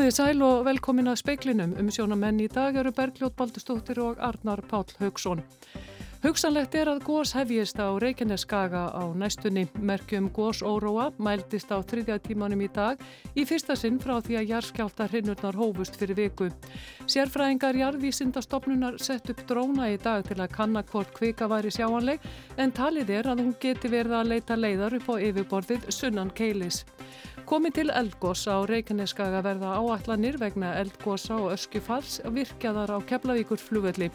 Komiði sæl og velkomin að speiklinum. Um sjónamenn í dag eru Bergljótt Baldustóttir og Arnar Pál Haugsson. Hugsanlegt er að gós hefjist á Reykjaneskaga á næstunni. Merkjum gós óróa mældist á þriðja tímanum í dag í fyrsta sinn frá því að jarðskjálta hrinnurnar hófust fyrir viku. Sérfræðingar jarðvísindastofnunar sett upp dróna í dag til að kanna hvort kvika væri sjáanleg en talið er að hún geti verið að leita leiðar upp á yfirborðið sunnan keilis. Komi til eldgós á Reykjaneskaga verða áallanir vegna eldgósa og öskufalls virkjaðar á Keflavíkur flugvelli.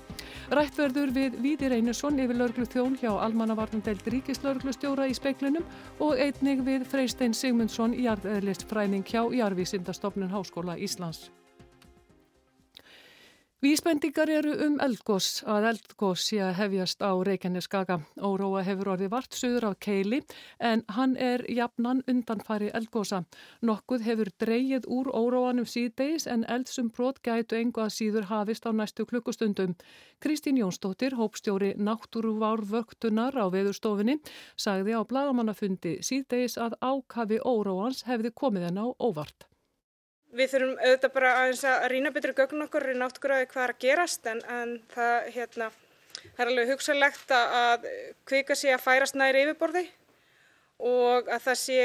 Rættverður við Víðir Einarsson yfir laurglu þjón hjá Almannavarnandelt Ríkislauglustjóra í speiklunum og einnig við Freystein Sigmundsson jarðeðlist fræning hjá Jarvísindastofnun Háskóla Íslands. Vísbendingar eru um eldgós að eldgós sé að hefjast á Reykjaneskaga. Óróa hefur orðið vart suður af keili en hann er jafnan undanfari eldgósa. Nokkuð hefur dreyið úr óróanum síðdeis en eldsum brot gætu engu að síður hafist á næstu klukkustundum. Kristín Jónsdóttir, hópstjóri náttúruvárvöktunar á veðurstofinni, sagði á bladamannafundi síðdeis að ákafi óróans hefði komið henn á óvart. Við þurfum auðvitað bara aðeins að rýna betri gögn okkur í náttúrulega hvað er að gerast en, en það, hérna, það er alveg hugsalegt að kvika sé að færast næri yfirborði og að það sé,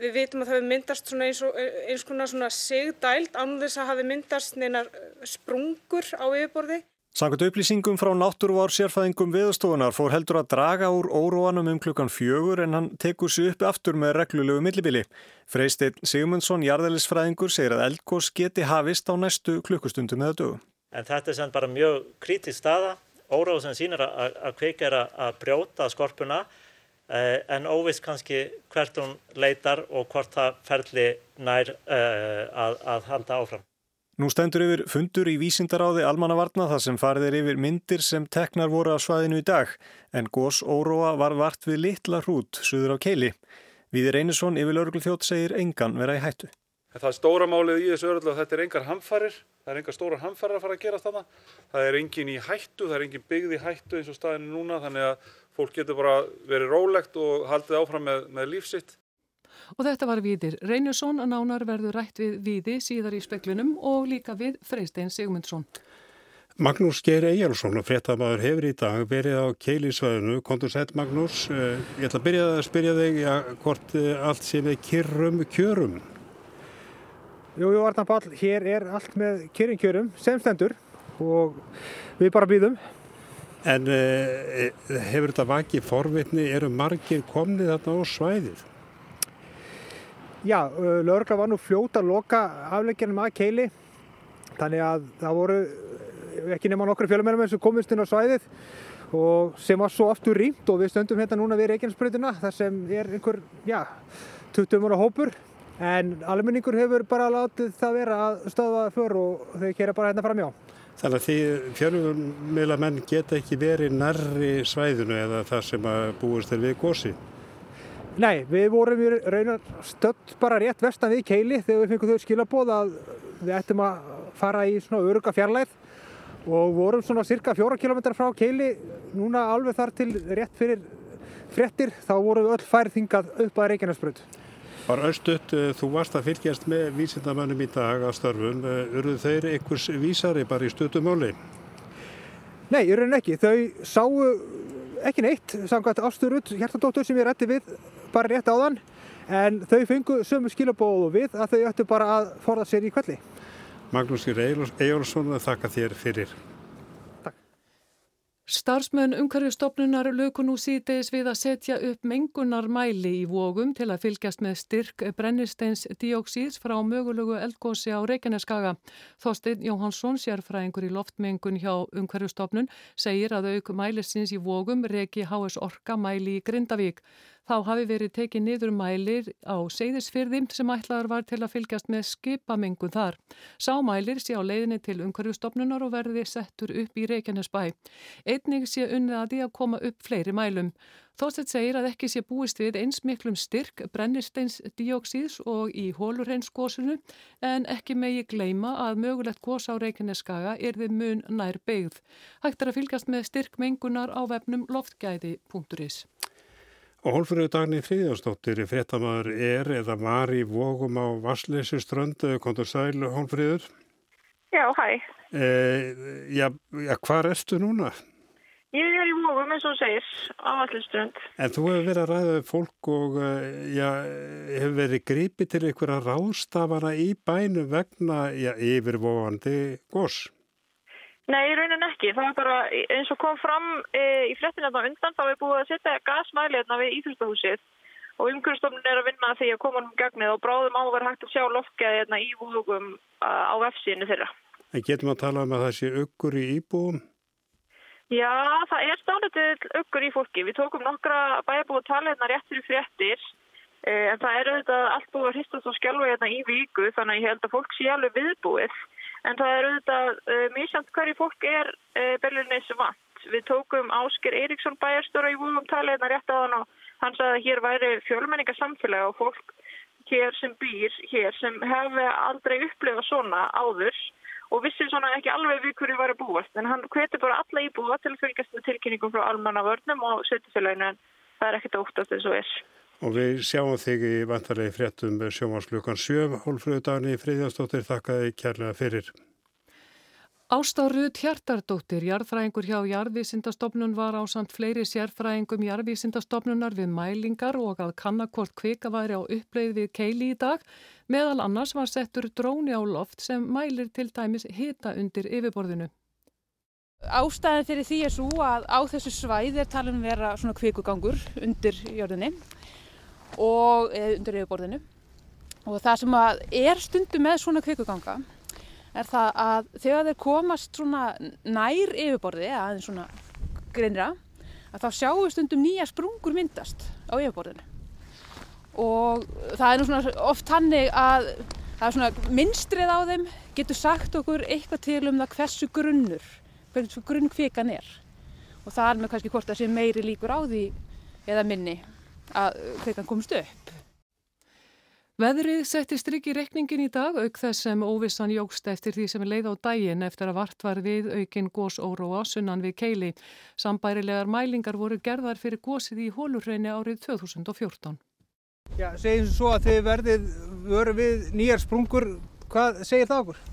við vitum að það hefur myndast eins, og, eins konar sigdælt ánum þess að hafi myndast neina sprungur á yfirborði. Sangat upplýsingum frá náttúruvár sérfæðingum viðstofunar fór heldur að draga úr óróanum um klukkan fjögur en hann tekur sér uppi aftur með reglulegu millibili. Freysteinn Sigmundsson, jarðælisfræðingur, segir að eldgós geti hafist á næstu klukkustundum eða dögu. En þetta er sem bara mjög krítið staða. Óróð sem sínir að kveika er að brjóta skorpuna eh, en óvist kannski hvert hún leitar og hvort það ferli nær eh, að, að halda áfram. Nú stendur yfir fundur í vísindaráði almannavarna þar sem farið er yfir myndir sem teknar voru á svæðinu í dag en gós óróa var vart við litla hrút suður á keili. Viðir Einarsson yfir lauruglufjótt segir engan vera í hættu. Það er stóra málið í þessu öröld og þetta er engar hamfarir. Það er engar stóra hamfarir að fara að gera þarna. Það er engin í hættu, það er engin byggð í hættu eins og staðinu núna þannig að fólk getur bara verið rólegt og haldið áfram með, með lífsitt. Og þetta var Víðir Reynursson að nánar verður rætt við Víði síðar í speklunum og líka við Freystein Sigmundsson. Magnús Geir Eyjálsson og fréttamaður hefur í dag verið á keilisvæðinu. Kontur sætt Magnús, ég ætla að byrja að spyrja þig ja, hvort allt sé með kyrrum kjörum. Jú, jú, Arnald Pál, hér er allt með kyrrum kjörum sem stendur og við bara býðum. En eh, hefur þetta vakið forvitni, eru margir komnið þarna á svæðið? Já, lögurkla var nú fljóta að loka afleggjarnum að keili þannig að það voru ekki nema nokkru fjölumennum sem komist inn á svæðið og sem var svo aftur rýmt og við stöndum hérna núna við Reykjanesbröðina þar sem er einhver, já, 20 múra hópur en almenningur hefur bara látið það vera að stöða för og þau kera bara hérna fram hjá. Þannig að því fjölummeila menn geta ekki verið nærri svæðinu eða það sem að búist er við gósi? Nei, við vorum í raunar stödd bara rétt vestan við keili þegar við fengum þau skilabóð að við ættum að fara í svona öruga fjarlæð og vorum svona cirka fjóra kilometrar frá keili núna alveg þar til rétt fyrir frettir þá vorum við öll færð þingað upp að Reykjanesbröð. Var austuðt, þú varst að fylgjast með vísindamönnum í dag að störfum, urðu þeir einhvers vísari bara í stöðumáli? Nei, í raunin ekki. Þau sáu ekki neitt, samkvæmt ásturut hjertadóttur sem ég rétti við bara rétt á þann en þau fengu sömu skilabóðu við að þau ættu bara að forða sér í kvelli. Magnús Ejjólfsson, þakka þér fyrir. Starfsmenn umhverfistofnunar löku nú síðdeis við að setja upp mengunarmæli í vógum til að fylgjast með styrk brennisteins dióksíðs frá mögulegu eldgósi á Reykjaneskaga. Þorstein Jóhansson, sérfræðingur í loftmengun hjá umhverfistofnun, segir að auk mælisins í vógum reki HS Orka mæli í Grindavík. Þá hafi verið tekið niður mælir á seyðisfyrðim sem ætlaður var til að fylgjast með skipamengun þar. Sámælir sé á leiðinni til umhverjustofnunar og verði settur upp í Reykjanesbæ. Einnig sé unnið að því að koma upp fleiri mælum. Þóstett segir að ekki sé búist við eins miklum styrk brennisteins dióksíðs og í hólurheinsgósunu en ekki megi gleima að mögulegt gós á Reykjaneskaga er þið mun nær beigð. Hægt er að fylgjast með styrk mengunar á vefnum loftgæði.is. Og hólfröðu dagni Fríðjónsdóttir, fréttamaður er eða var í vógum á Vassleysu strönd, kontur sæl hólfröður? Já, hæ. Eh, já, já, hvað erstu núna? Ég er í vógum eins og segir á Vassleyströnd. En þú hefur verið að ræða fólk og já, hefur verið gripið til einhverja ráðstafana í bænu vegna yfirvóandi gos? Nei, í raunin ekki. Það var bara eins og kom fram e, í frettinna á undan þá er búið að setja gasmæliðna við Íþjóðstahúsið og umhverfstofnun er að vinna því að koma um gagnið og bráðum á að vera hægt að sjá loftgæðina í vógum á F-síðinu þeirra. En getum að tala um að það sé uggur í íbúum? Já, það er stálitið uggur í fólki. Við tókum nokkra bæjabúið taliðna rétt fyrir fréttir en það er auðvitað allt búið að hristast og skjálfa hérna í viku þannig að ég held að fólk sé alveg viðbúið en það er auðvitað uh, mísamt hverju fólk er uh, Berlinis vant. Við tókum Ásker Eiríksson bæjarstóra í vúum talið hérna rétt á hann og hann sagði að hér væri fjölmenningarsamfélag og fólk hér sem býr hér sem hefði aldrei upplifað svona áður og vissi svona ekki alveg við hverju var að búast en hann hveti bara alla íbúa til að fylgjast með tilkynningum frá almanna vörnum og setjafélaginu en það er ekkert óttast eins og er. Og við sjáum þig í vantarlegi fréttum sjómanslökan 7, hólfröðudaginni Fríðjónsdóttir, þakkaði kærlega fyrir. Ástáruð Hjartardóttir, jarðfræðingur hjá Jarðvísindastofnun var á samt fleiri sérfræðingum Jarðvísindastofnunar við mælingar og að kannakort kvika væri á uppleið við keili í dag. Meðal annars var settur dróni á loft sem mælir til dæmis hita undir yfirborðinu. Ástæðin fyrir því er svo að á þessu svæði er talin vera svona kvikugangur undir jörðinni og undir yfirborðinu. Og það sem er stundum með svona kvikuganga er það að þegar þeir komast svona nær yfirborði aðeins svona greinra að þá sjáum við stundum nýja sprungur myndast á yfirborðinu. Og það er nú svona oft hannig að það er svona minnstrið á þeim getur sagt okkur eitthvað til um það hversu grunnur hversu grunn kvikan er. Og það er með kannski hvort það sé meiri líkur á því eða minni að kvikan komst upp. Veðrið setti strikki rekningin í dag auk þess sem óvissan jógst eftir því sem leið á daginn eftir að vart var við aukinn gósóróa sunnan við keili. Sambærilegar mælingar voru gerðar fyrir gósið í hólurreini árið 2014. Já, segjum svo að þið verðið veru við nýjar sprungur, hvað segir það okkur?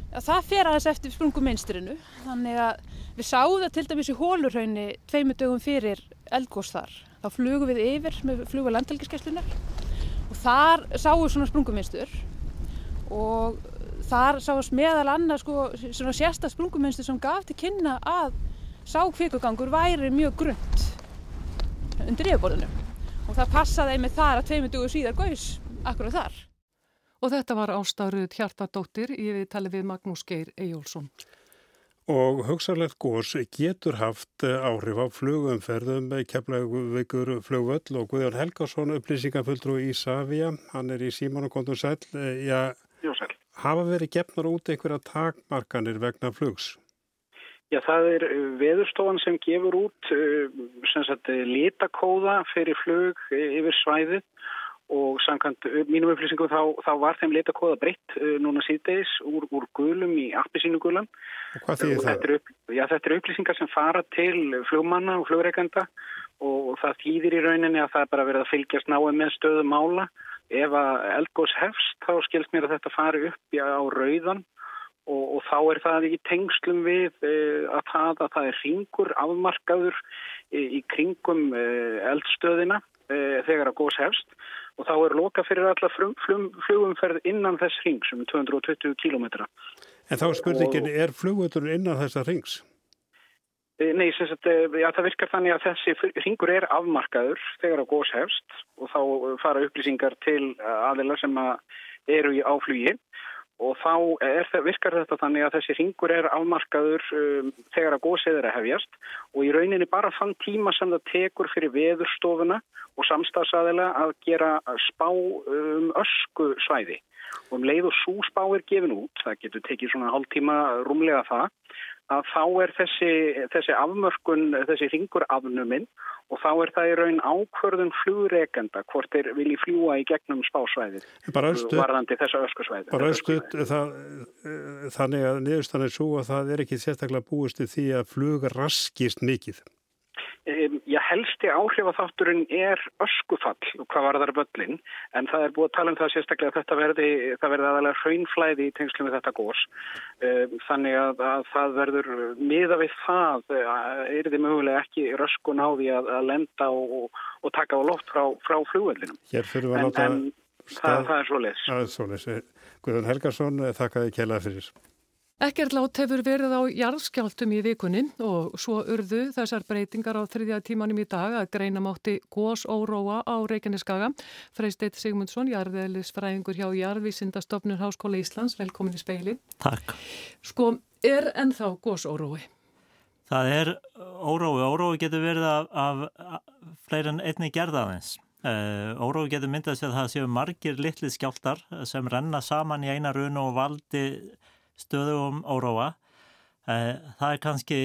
Já, það fer aðeins eftir sprungumeinstrinu, þannig að við sáum það til dæmis í hólurraunni tveimu dögum fyrir eldgós þar. Þá flugum við yfir með fluga landhelgiskeslunar og þar sáum við svona sprunguminstur og þar sáum meðal annað sko, svona sérsta sprunguminstur sem gaf til kynna að sákvikugangur væri mjög grund undir yfirborðinu og það passaði með þar að tveimu dögum síðar gaus akkurat þar. Og þetta var ástafruð hjartadóttir í við talið við Magnús Geir Ejjólfsson. Og hugsanlegt gós getur haft áhrif á flugumferðum keflaugur flugvöll og Guðjón Helgarsson upplýsingafulltrú í Savia, hann er í Símón og Kontur Sæl. Já, Já sæl. Hafa verið gefnar út einhverja takmarkanir vegna flugs? Já, það er veðurstofan sem gefur út sem sagt, litakóða fyrir flug yfir svæðið og samkvæmt mínum upplýsingum þá, þá var þeim litakóða breytt núna síðdeis úr, úr gulum í appisínugulan. Og hvað þýðir það? Þetta upp, já, þetta eru upplýsingar sem fara til flugmanna og flugreikenda og það þýðir í rauninni að það er bara verið að fylgjast náðu með stöðu mála. Ef að eldgós hefst þá skilst mér að þetta fari upp já, á rauðan og, og þá er það í tengslum við e, að, það, að það er ringur afmarkaður e, í kringum e, eldstöðina þegar að gós hefst og þá er loka fyrir alla flugumferð innan þess ring sem er 220 km. En þá spurningin, og, er flugvöldur innan þessa rings? Nei, sagt, já, það virkar þannig að þessi ringur er afmarkaður þegar að gós hefst og þá fara upplýsingar til aðila sem að eru í áflugi og þá er, virkar þetta þannig að þessi ringur er afmarkaður um, þegar að gósið er að hefjast. Og í rauninni bara þann tíma sem það tekur fyrir veðurstofuna og samstagsaðila að gera spá um ösku svæði og um leið og svo spá er gefin út, það getur tekið svona hálf tíma rúmlega það, að þá er þessi, þessi afmörkun, þessi ringur afnuminn og þá er það í raun ákvörðun flugreikenda hvort þeir vilji fljúa í gegnum spásvæðið varðandi þessa öskusvæði. Bara öskut, það, þannig að niðurstan er svo að það er ekki sérstaklega búist því að flug raskist mikið. Já, helsti áhrifaþátturinn er öskufall og hvað var þar völlin en það er búið að tala um það sérstaklega að þetta verði, það verði aðalega hraunflæði í tengslu með þetta gós. Þannig að, að það verður miða við það, er þið mögulega ekki röskun á því að, að lenda og, og taka á loft frá, frá flugvellinum. Hér fyrir við að láta... En, það, það er svo leiðs. Það er svo leiðs. Guðun Helgarsson, þakkaði kjælaði fyrir. Ekkert lát hefur verið á jarðskjáltum í vikunni og svo urðu þessar breytingar á þriðja tímanum í dag að greina mátti gós óróa á Reykjaneskaga. Freisteit Sigmundsson, jarðeðlisfræðingur hjá Jarðvísindastofnun Háskóla Íslands, velkomin í speili. Takk. Sko, er ennþá gós órói? Það er órói. Órói getur verið af, af fleiri en einni gerðaðins. Uh, órói getur myndað sér að það séu margir litli skjáltar sem renna saman í eina runu og valdi stöðum óróa. Eh, það er kannski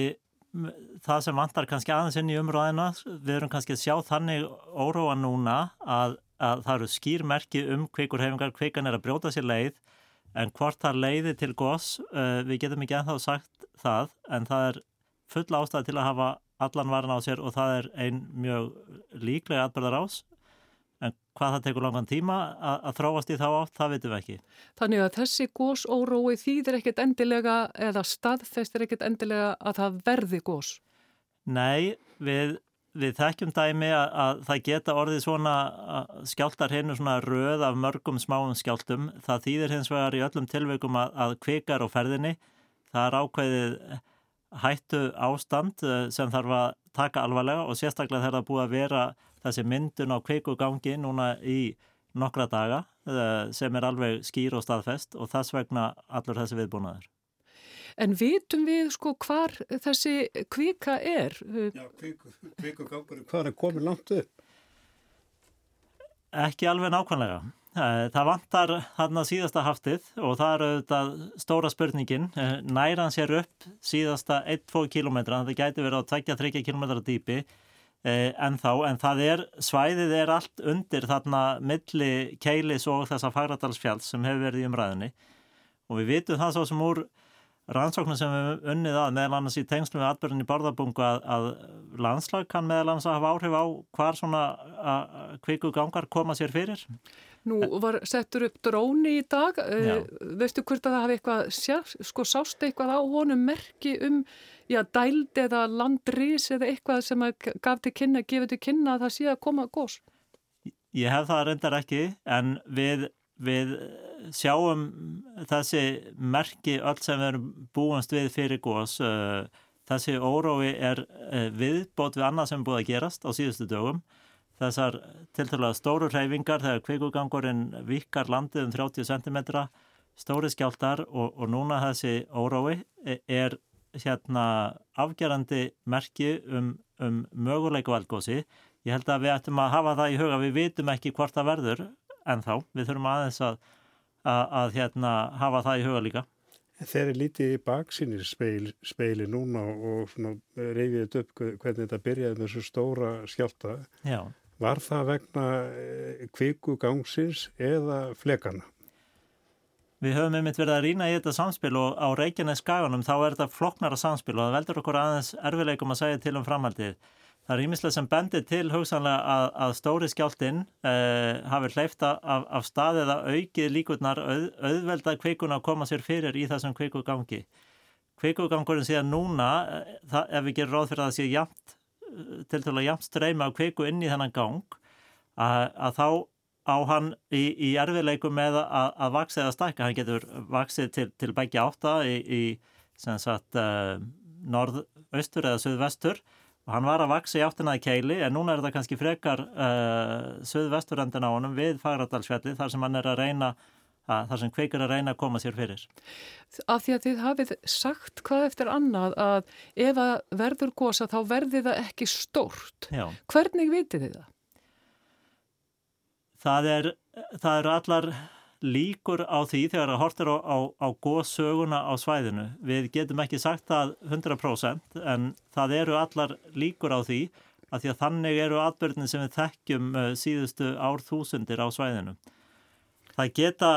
það sem vantar kannski aðeins inn í umræðina. Við erum kannski að sjá þannig óróa núna að, að það eru skýrmerki um kvikurhefingar, kvikan er að brjóta sér leið en hvort það leiði til gos, eh, við getum ekki ennþá sagt það en það er full ástæði til að hafa allan varan á sér og það er ein mjög líklega atbyrðar ás En hvað það tekur langan tíma að, að þróast í þá átt, það veitum við ekki. Þannig að þessi gósórói þýðir ekkit endilega eða staðfestir ekkit endilega að það verði gós? Nei, við, við þekkjum dæmi að, að það geta orðið svona skjáltar hennu svona röð af mörgum smáum skjáltum. Það þýðir hins vegar í öllum tilveikum að, að kvikar á ferðinni. Það er ákveðið hættu ástand eh, sem þarf að taka alvarlega og sérstaklega þegar það búið að vera þessi myndun á kveikugangi núna í nokkra daga eh, sem er alveg skýr og staðfest og þess vegna allur þessi viðbúnaður. En vitum við sko hvar þessi kvika er? Já, kveikugangur, hvað er komið langt upp? Ekki alveg nákvæmlega. Eh, það vantar þarna síðasta haftið og það eru auðvitað stóra spurningin. Eh, næran sér upp síðasta 1-2 kilometra, það gæti verið á 2-3 kilometra dýpi Eh, en þá, en það er, svæðið er allt undir þarna milli keilis og þessa fagradalsfjalls sem hefur verið í umræðinni og við vitum það svo sem úr rannsóknum sem við unnið að meðal annars í tengslum við atbyrjun í borðarbungu að, að landslag kann meðal annars að hafa áhrif á hvar svona kviku gangar koma sér fyrir. Nú var settur upp dróni í dag, Já. veistu hvort að það hafi eitthvað, sko sást eitthvað á honum merki um, já, dæld eða landrís eða eitthvað sem gaf til kynna, gefið til kynna að það sé að koma gós? Ég hef það reyndar ekki, en við, við sjáum þessi merki öll sem við erum búinst við fyrir gós, þessi órói er viðbót við annað sem er búið að gerast á síðustu dögum þessar tiltalega stóru hreyfingar þegar kvikugangurinn vikar landið um 30 cm, stóri skjáltar og, og núna þessi órói e, er hérna afgerandi merki um, um möguleiku valgósi. Ég held að við ættum að hafa það í huga, við vitum ekki hvort það verður en þá, við þurfum aðeins að, að, að hérna, hafa það í huga líka. Þeir eru lítið í baksinir speil, speili núna og reyfið upp hvernig þetta byrjaði með þessu stóra skjálta. Já. Var það vegna eh, kvikugangsins eða flekana? Við höfum einmitt verið að rýna í þetta samspil og á Reykjanes skaganum þá er þetta floknara samspil og það veldur okkur aðeins erfileikum að segja til um framhaldið. Það er ímislega sem bendir til hugsanlega að, að stóri skjáltinn eh, hafi hleyfta af, af staðið að aukið líkurnar auð, auðvelda kvikuna að koma sér fyrir í þessum kvikugangi. Kvikugangurinn síðan núna, eh, það, ef við gerum ráð fyrir að það sé jæmt til til að jæmt streyma á kveiku inn í þennan gang að, að þá á hann í, í erfiðleikum með að, að vaksið eða stækka, hann getur vaksið til, til begge átta í, í sem sagt uh, norðaustur eða söðvestur og hann var að vaksi í áttina í keili en núna er þetta kannski frekar uh, söðvestur endan á honum við Fagradalsfjalli þar sem hann er að reyna að það sem kveikar að reyna að koma sér fyrir. Af því að þið hafið sagt hvað eftir annað að ef að verður gósa þá verði það ekki stórt. Já. Hvernig vitið þið það? Það er, það eru allar líkur á því þegar það hortir á, á, á góðsöguna á svæðinu. Við getum ekki sagt það 100% en það eru allar líkur á því að því að þannig eru atbyrðin sem við þekkjum uh, síðustu ár þúsundir á svæðinu. Það geta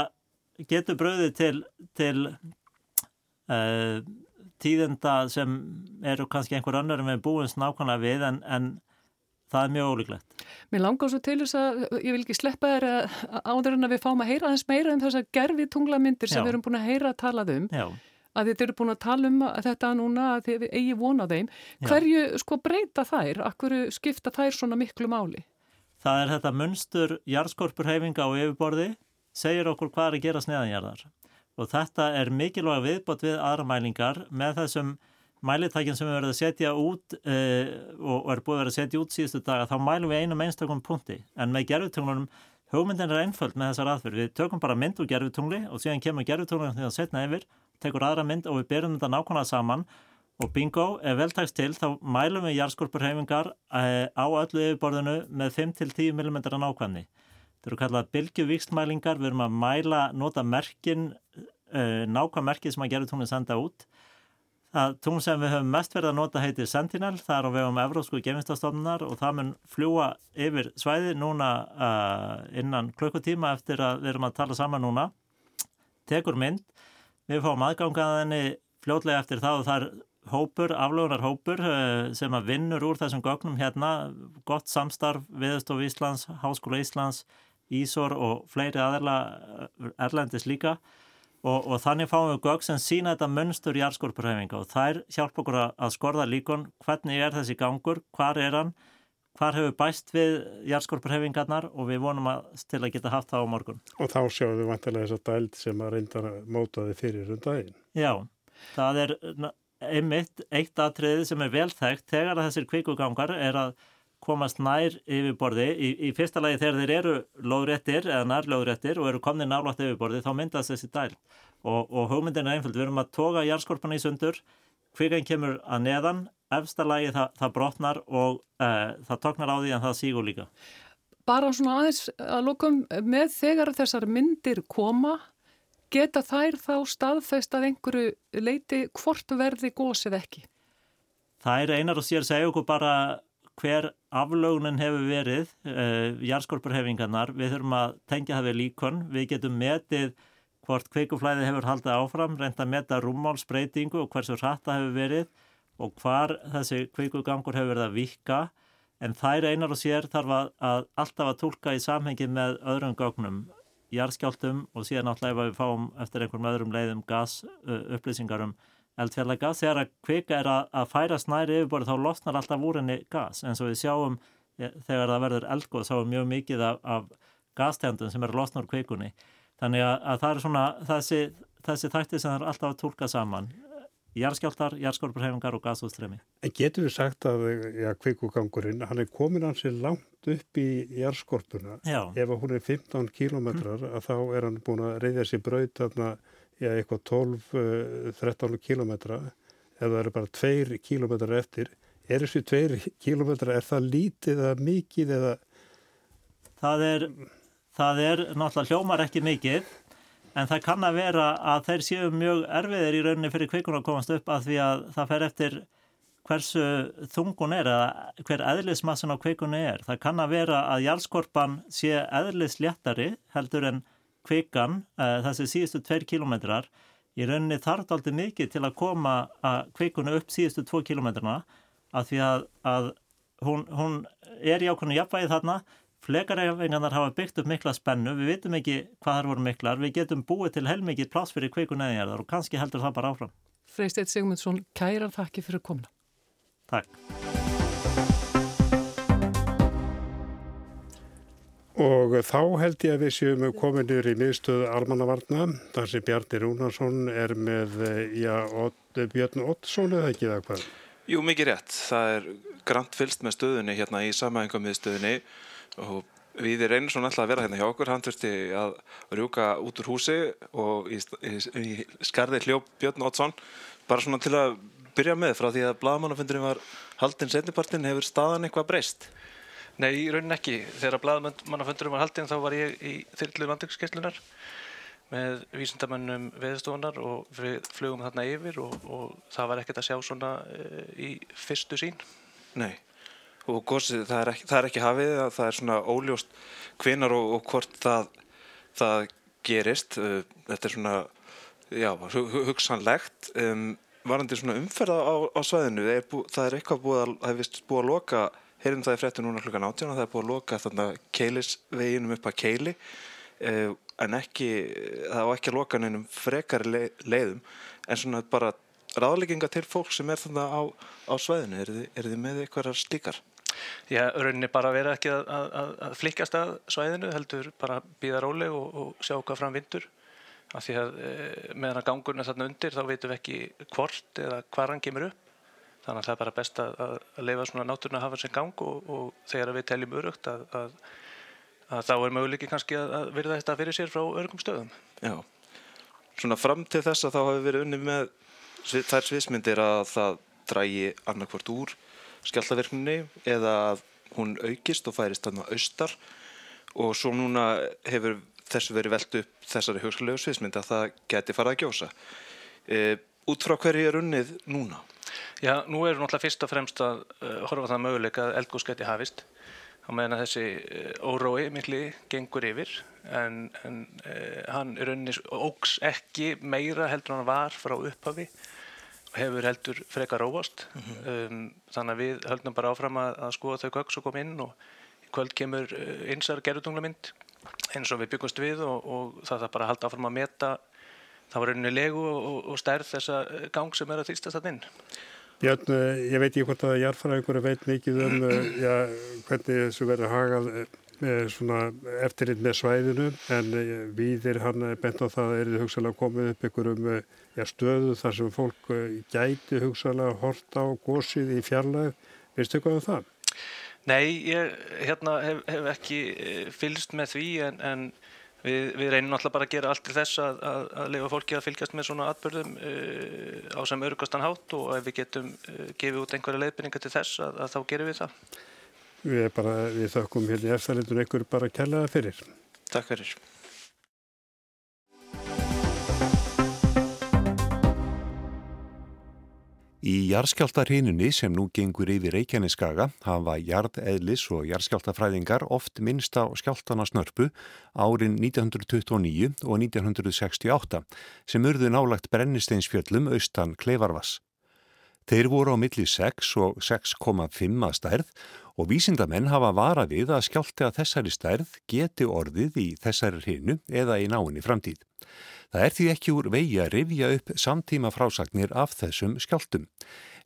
getur bröðið til, til, uh, tíðenda sem eru kannski einhver annar við búumst nákvæmlega við en, en það er mjög ólíklegt. Mér langar svo til þess að ég vil ekki sleppa þér áður en að við fáum að heyra aðeins meira um þessar gerfi tunglamyndir sem við erum búin að heyra að talað um. Já að þið eru búin að tala um þetta núna að þið eigi vona þeim. Já. Hverju sko breyta þær? Akkur skipta þær svona miklu máli? Það er þetta munstur jarðskorpurhefinga á yfirborði segir okkur hvað er að gera sneðanjarðar og þetta er mikilvæg viðbót við aðra mælingar með þessum mælitækjum sem við verðum að setja út uh, og er búið að vera að setja út síðustu daga þá mælum við einum einstakum punkti. En með gerfutunglunum hugmyndin er einföld með þessar aðferð við tökum bara mynd úr gerfutungli og síðan kemur gerfutunglunum því að setna yfir tekur aðra mynd og við byrjum þetta nákvæmlega saman. Og bingo, ef veltækst til þá mælum við jarðskorpurhefingar uh, á öllu yfirborðinu með 5-10 mm nákvæmni. Þetta eru kallað bylgjuvíkstmælingar, við erum að mæla, uh, nákvæm merkið sem að gera tunglinn senda út. Það tungl sem við höfum mest verið að nota heitir Sentinel, það er á vegum Evrósku gefinstastofnunar og það mun fljúa yfir svæði núna uh, innan klukkutíma eftir að við erum að tala saman núna. Tekur mynd, við fáum aðgangaðinni fljótlega eftir það og það er hópur, aflögunar hópur uh, sem að vinnur úr þessum gögnum hérna, gott samstarf viðstof Íslands, Háskóla Íslands, Ísor og fleiri aðerla eh, erlendis líka og, og þannig fáum við gögg sem sína þetta munstur jarðskorpurhefinga og þær hjálpa okkur að skorða líkon. Hvernig er þessi gangur, hvar er hann, hvar hefur bæst við jarðskorpurhefingarnar og við vonum að til að geta haft það á morgun. Og þá sjáum við vantilega þess að dæld sem að reynda mótaði fyrir um daginn. Já, það er einmitt eitt aðtriðið sem er velþægt þegar að þessir kvikugangar er að komast nær yfirborði. Í, í fyrsta lagi þegar þeir eru lóðréttir eða nærlóðréttir og eru komnið nálátt yfirborði þá myndast þessi dæl. Og, og hugmyndin er einföld, við erum að toga járskorpan í sundur, kvikan kemur að neðan, efsta lagi það, það brotnar og uh, það toknar á því en það sígur líka. Bara svona aðeins að lókum með þegar þessar myndir koma, geta þær þá staðfest að einhverju leiti hvort verði gósið ekki? Það er einar og sér segja okkur bara hver aflögnin hefur verið, uh, jarðskorpurhefingarnar, við þurfum að tengja það við líkon, við getum metið hvort kveikuflæði hefur haldið áfram, reynda að meta rúmmálsbreytingu og hversu hratta hefur verið og hvar þessi kveikugangur hefur verið að vika, en þær einar og sér þarf að, að alltaf að tólka í samhengi með öðrum gögnum, jarðskjáltum og síðan náttúrulega ef við fáum eftir einhverjum öðrum leiðum gas uh, upplýsingarum eldfjallega þegar að kvika er að, að færa snæri yfirbori þá losnar alltaf úr henni gas eins og við sjáum e, þegar það verður eldgóð þá er mjög mikið af, af gastegundum sem eru losnar kvikunni þannig að, að það er svona þessi, þessi þætti sem það er alltaf að tólka saman Járskjáltar, járskorpurhefingar og gasústremi. En getur við sagt að ja, kvikugangurinn, hann er komin hansi langt upp í járskorpuna. Já. Ef hún er 15 kílometrar, mm. að þá er hann búin að reyðja sér braut þarna já, eitthvað 12-13 kilometra ef það eru bara 2 kilometra eftir er þessu 2 kilometra, er það lítið eða mikið eða það er, það er náttúrulega hljómar ekki mikið en það kann að vera að þeir séu mjög erfiðir í rauninni fyrir kvikun að komast upp að því að það fer eftir hversu þungun er eða hver eðlismassin á kvikunni er. Það kann að vera að jálskorpan sé eðlisléttari heldur en kvikan, uh, þessi síðustu tveir kilometrar, í rauninni þarf aldrei mikið til að koma að kvikunu upp síðustu tvo kilometrarna að því að, að hún, hún er í ákveðinu jafnvægi þarna, flekarhefingarnar hafa byggt upp mikla spennu, við vitum ekki hvað þar voru miklar, við getum búið til heilmikið pláss fyrir kvikun eðinjarðar og kannski heldur það bara áfram. Freisteit Sigmundsson, kærar þakki fyrir komna. Takk. Og þá held ég að við séum kominir í miðstöðu Almannavarna, þar sem Bjarni Rúnarsson er með já, Björn Ottsson eða ekki það hvað? Jú, mikið rétt. Það er grant fylst með stöðunni hérna í samæðingum með stöðunni og við erum svona alltaf að vera hérna hjá okkur. Hann þurfti að rjúka út úr húsi og í, í, í skarði hljó Björn Ottsson bara svona til að byrja með frá því að blagamannafundurinn var haldinn setnipartin hefur staðan eitthvað breyst. Nei, í raunin ekki. Þegar blaðmannafundurum var haldinn þá var ég í þyrlu landinskeslunar með vísindamönnum veðstofunar og við flugum þarna yfir og, og það var ekkert að sjá svona e, í fyrstu sín. Nei, og gósið, það það er ekki hafið, það er svona óljóst hvenar og, og hvort það, það gerist. Eh, þetta er svona, já, hugsanlegt. Um, varandi svona umferða á, á svæðinu, er bú, það er eitthvað búið að, það vist búið að loka, heyrðum það í fréttu núna klukkan 18 og það er búið að loka þarna keilisveginum upp að keili eh, en ekki, það á ekki að loka neinum frekari le, leiðum. En svona bara ráðlegginga til fólk sem er þarna á, á svæðinu, er er þið með eitthvað slíkar? Já, rauninni bara vera ekki að, að, að flikast að svæðinu, heldur bara býða róleg og, og sjá hvað fram vindur. Af því að e, meðan að gangurinn er þarna undir þá veitum við ekki hvort eða hvað hann kemur upp þannig að það er bara best að, að leifa svona náttúruna að hafa sem gang og, og þegar við teljum örugt að, að, að þá er möguleiki kannski að verða þetta fyrir sér frá örgum stöðum. Já, svona fram til þess að þá hafi verið unni með þær sviðsmyndir að það drægi annarkvort úr skjáltaverkninni eða að hún aukist og færist þarna austar og svo núna hefur þessu verið velt upp þessari hugskilegu sviðsmynd að það geti farið að gjósa. E, út frá hverju er unnið núna? Já, nú er náttúrulega fyrst og fremst að uh, horfa það möguleika að eldgóðs geti hafist á meðan að þessi uh, órói mikli gengur yfir en, en uh, hann er unnið ógs ekki meira heldur hann var frá upphafi og hefur heldur frekar róast mm -hmm. um, þannig að við höldum bara áfram að, að skoða þau göggs og koma inn og í kvöld kemur einsar gerðutunglamynd eins og við byggumst við og, og það er bara að halda áfram að meta það var rauninni legu og, og stærð þessa gang sem er að þýstast það inn. Björn, eh, ég veit ekki hvort að jarðfæraðingur veit mikið um eh, já, hvernig þessu verður hagað eh, eftirinn með svæðinu en viðir hann bent á það að er þið hugsalega komið upp einhverjum já, stöðu þar sem fólk gæti hugsalega horta á gósið í fjarlæð. Veistu eitthvað um það? Nei, ég hérna, hef, hef ekki eh, fylgst með því en, en við, við reynum alltaf bara að gera allt til þess að, að, að lifa fólki að fylgjast með svona atbyrðum uh, á sem örgastan hátt og ef við getum uh, gefið út einhverja leiðbyrninga til þess að, að þá gerum við það. Við, bara, við þökkum hérna í eftirlindun einhver bara að kella það fyrir. Takk fyrir. Í jarðskjáltarhinunni sem nú gengur yfir Reykjaneskaga hafa jarðeðlis og jarðskjáltafræðingar oft minnst á skjáltana snörpu árin 1929 og 1968 sem urðu nálagt brennisteinsfjöllum austan Kleifarvass. Þeir voru á milli 6 og 6,5 að stærð og vísindamenn hafa vara við að skjálta þessari stærð geti orðið í þessari hinu eða í náinni framtíð. Það er því ekki úr vegi að rifja upp samtíma frásagnir af þessum skjáltum.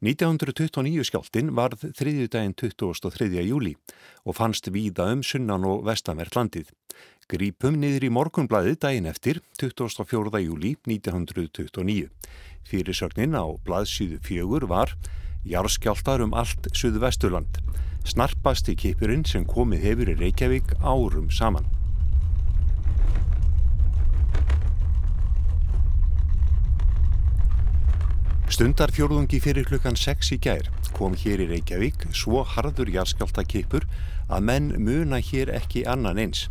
1929 skjáltin varð þriðjudaginn 23. júli og fannst víða um sunnan og vestanvert landið. Grípum niður í morgunblæði daginn eftir 24. júli 1929. Fyrirsögnin á blaðsýðu fjögur var Járskjáltar um allt Suðu Vesturland. Snarpast í kipurinn sem komið hefur í Reykjavík árum saman. Stundarfjörðungi fyrir klukkan 6 í gær kom hér í Reykjavík svo harður jarðskjáltakipur að menn muna hér ekki annan eins.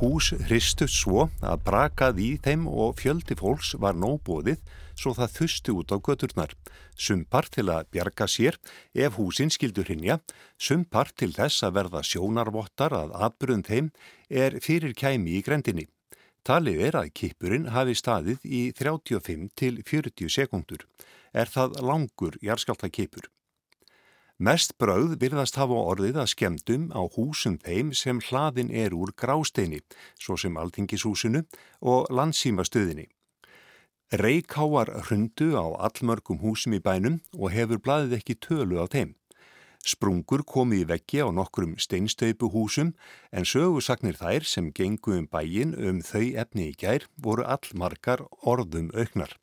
Hús hristust svo að brakað í þeim og fjöldi fólks var nóbóðið svo það þusti út á göturnar. Sumpar til að bjarga sér ef húsin skildur hinja, sumpar til þess að verða sjónarvottar að atbyrðum þeim er fyrir kæmi í grendinni. Talið er að kipurinn hafi staðið í 35 til 40 sekundur er það langur jarðskjáltakipur. Mest brauð virðast hafa orðið að skemdum á húsum þeim sem hlaðin er úr grásteini, svo sem Altingishúsinu og landsýmastöðinni. Reykháar hrundu á allmörgum húsum í bænum og hefur blaðið ekki tölu á þeim. Sprungur komi í veggi á nokkrum steinstöypu húsum en sögusagnir þær sem gengu um bæin um þau efni í gær voru allmarkar orðum auknar.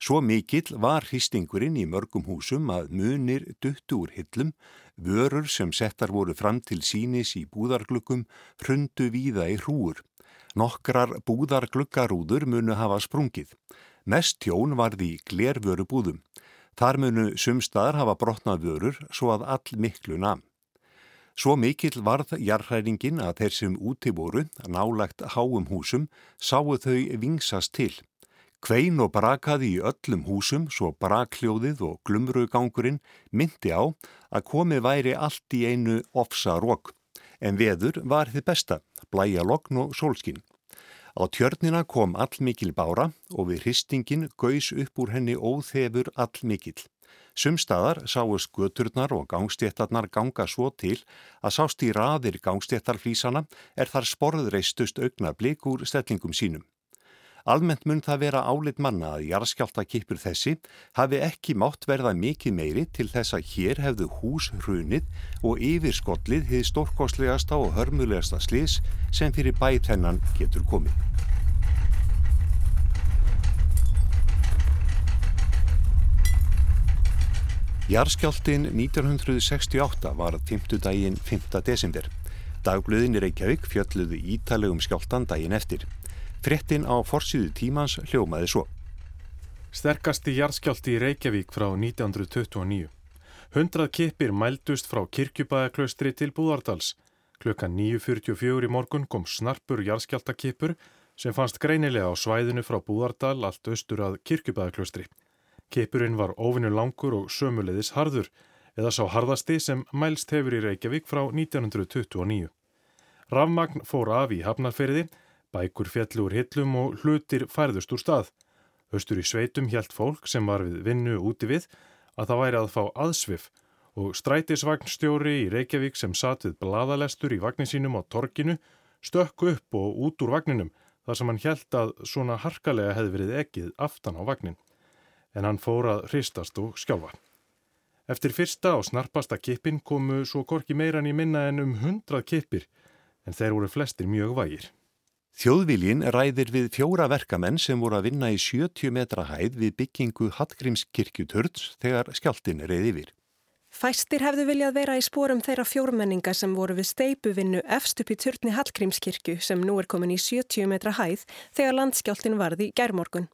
Svo mikill var hristingurinn í mörgum húsum að munir duttu úr hillum, vörur sem settar voru fram til sínis í búðarglukkum hrundu víða í hrúur. Nokkrar búðarglukkarúður munu hafa sprungið. Mest tjón varði í glervöru búðum. Þar munu sumstaðar hafa brotnað vörur svo að all miklu namn. Svo mikill varð jarðhæringin að þeir sem úti voru, nálagt háum húsum, sáu þau vingsast til. Kvein og brakaði í öllum húsum svo brakljóðið og glumrugangurinn myndi á að komið væri allt í einu ofsa rók. En veður var þið besta, blæja lokn og sólskinn. Á tjörnina kom allmikil bára og við hristingin gaus upp úr henni óþefur allmikil. Sumstaðar sáust göturnar og gangstéttarnar ganga svo til að sást í raðir gangstéttarflísana er þar sporðreistust augna blik úr stellingum sínum. Almennt mun það vera álit manna að jarðskjálta kipur þessi hafi ekki mátt verða mikið meiri til þess að hér hefðu hús hrunið og yfirskollið hið stórkostlegasta og hörmulegasta slis sem fyrir bætennan getur komið. Jarskjáltin 1968 var tímtudaginn 5. desember. Dagblöðin í Reykjavík fjölluðu ítalegum skjáltan daginn eftir. Frettin á forsýðu tímans hljómaði svo. Sterkasti jarskjálti í Reykjavík frá 1929. Hundrað kipir mældust frá kirkjubæðaklaustri til Búðardals. Klukkan 9.44 í morgun kom snarpur jarskjáltakipur sem fannst greinilega á svæðinu frá Búðardal allt austur að kirkjubæðaklaustri. Kipurinn var óvinnu langur og sömuleiðis harður eða sá harðasti sem mælst hefur í Reykjavík frá 1929. Rafmagn fór af í hafnarferði, bækur fjallur hillum og hlutir færðust úr stað. Östur í sveitum hjælt fólk sem var við vinnu úti við að það væri að fá aðsvif og strætisvagnstjóri í Reykjavík sem satt við bladalestur í vagnin sínum á torkinu stökk upp og út úr vagninum þar sem hann hjælt að svona harkalega hefði verið ekkið aftan á vagnin en hann fór að hristast og skjálfa. Eftir fyrsta og snarpasta kippin komu svo korki meiran í minna en um hundrað kippir, en þeir voru flestir mjög vægir. Þjóðviljin ræðir við fjóra verkamenn sem voru að vinna í 70 metra hæð við byggingu Hallgrímskirkjuturns þegar skjáltin reyði yfir. Fæstir hefðu viljað vera í spórum þeirra fjórmenninga sem voru við steipuvinnu efst upp í turni Hallgrímskirkju sem nú er komin í 70 metra hæð þegar landskjáltin varði gærmorgun.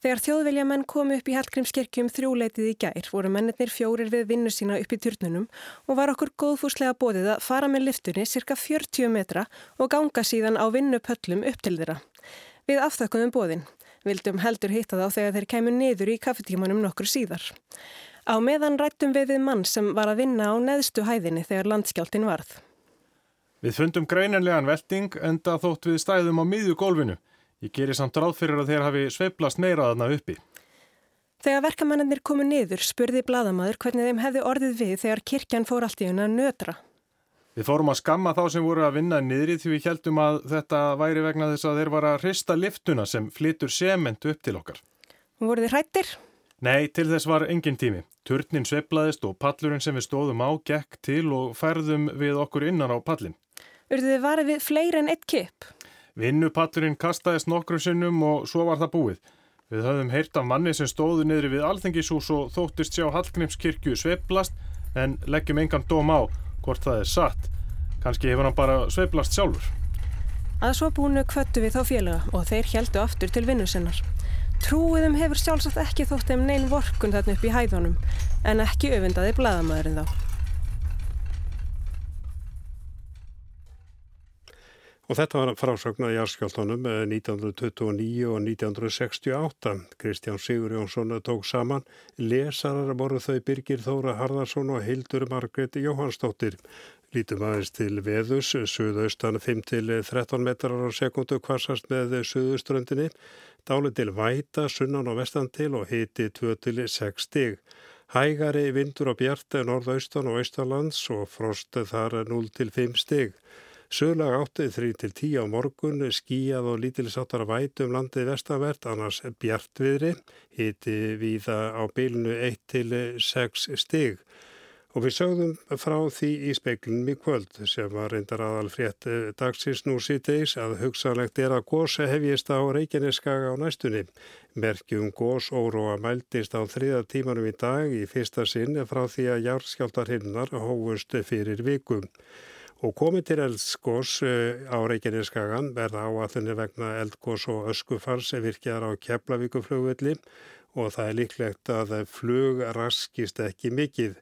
Þegar þjóðveljamenn komu upp í Hallgrímskirkjum þrjúleitið í gær voru mennir fjórir við vinnu sína upp í turnunum og var okkur góðfúslega bóðið að fara með liftunni cirka 40 metra og ganga síðan á vinnupöllum upp til þeirra. Við afþökkum bóðin. Vildum heldur hitta þá þegar þeir kemur niður í kaffetímanum nokkur síðar. Á meðan rættum við við mann sem var að vinna á neðstu hæðinni þegar landskjáltin varð. Við fundum greinanlegan velting enda þótt við stæðum á miðju gólfinu. Ég gerir samt ráð fyrir að þeir hafi sveiplast meira þarna uppi. Þegar verkamennir komu niður spurði bladamæður hvernig þeim hefði orðið við þegar kirkjan fór allt í unna nötra. Við fórum að skamma þá sem voru að vinna niðri því við heldum að þetta væri vegna þess að þeir var að hrista liftuna sem flytur sement upp til okkar. Voru þið hrættir? Nei, til þess var engin tími. Turnin sveiplaðist og pallurinn sem við stóðum á gekk til og færðum við okkur innan á pallin. Urðu þið varið við fleiri en eitt kip? Vinnupallurinn kastaðist nokkrum sinnum og svo var það búið. Við höfum heyrt af manni sem stóðu niðri við alþengishús og þóttist sjá Hallgrímskirkju sveiplast en leggjum engan dóm á hvort það er satt. Kanski hefur hann bara sveiplast sjálfur. Að svo búinu kvöttu við þá félaga og þeir heldu aftur til vinnu sinnar. Trúiðum hefur sjálfsagt ekki þótt þeim neyn vorkun þarna upp í hæðunum en ekki öfundaði bladamæðurinn þá. Og þetta var frásögn að Jarskjáltónum 1929 og 1968. Kristján Sigur Jónsson tók saman. Lesarar voru þau Birgir Þóra Harðarsson og Hildur Margret Jóhannsdóttir. Lítum aðeins til veðus, suðaustan 5-13 metrar á sekundu kvassast með suðuströndinni. Dáli til væta, sunnan og vestan til og hiti 2-6 stig. Hægari vindur og bjart norðaustan og austalands og frost þar 0-5 stig. Sögulega áttið 3-10 á morgun, skíjað og lítilsáttar vætu um landið vestanvert, annars bjartviðri, hiti viða á bylnu 1-6 stig. Og við sögðum frá því í speiklunum í kvöld sem var reyndar aðal frétt dagsins nú síðdeis að hugsanlegt er að gós hefjist á Reykjaneskaga á næstunni. Merkjum gós óróa mæltist á þriða tímanum í dag í fyrsta sinn frá því að járskjáltar hinnar hófust fyrir vikum og komið til eldskós eh, á Reykjaneskagan verða áallinni vegna eldgós og öskufars virkjar á Keflavíkuflugvilli og það er líklegt að flug raskist ekki mikið.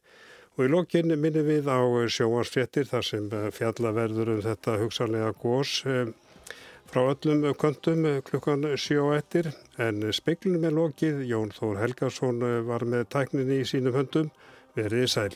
Og í lokinn minnum við á sjóarsfrettir þar sem fjalla verður um þetta hugsanlega gós eh, frá öllum kontum klukkan sjó ettir en speiklunum er lokið. Jón Þór Helgarsson var með tækninni í sínum höndum. Verðið sæl.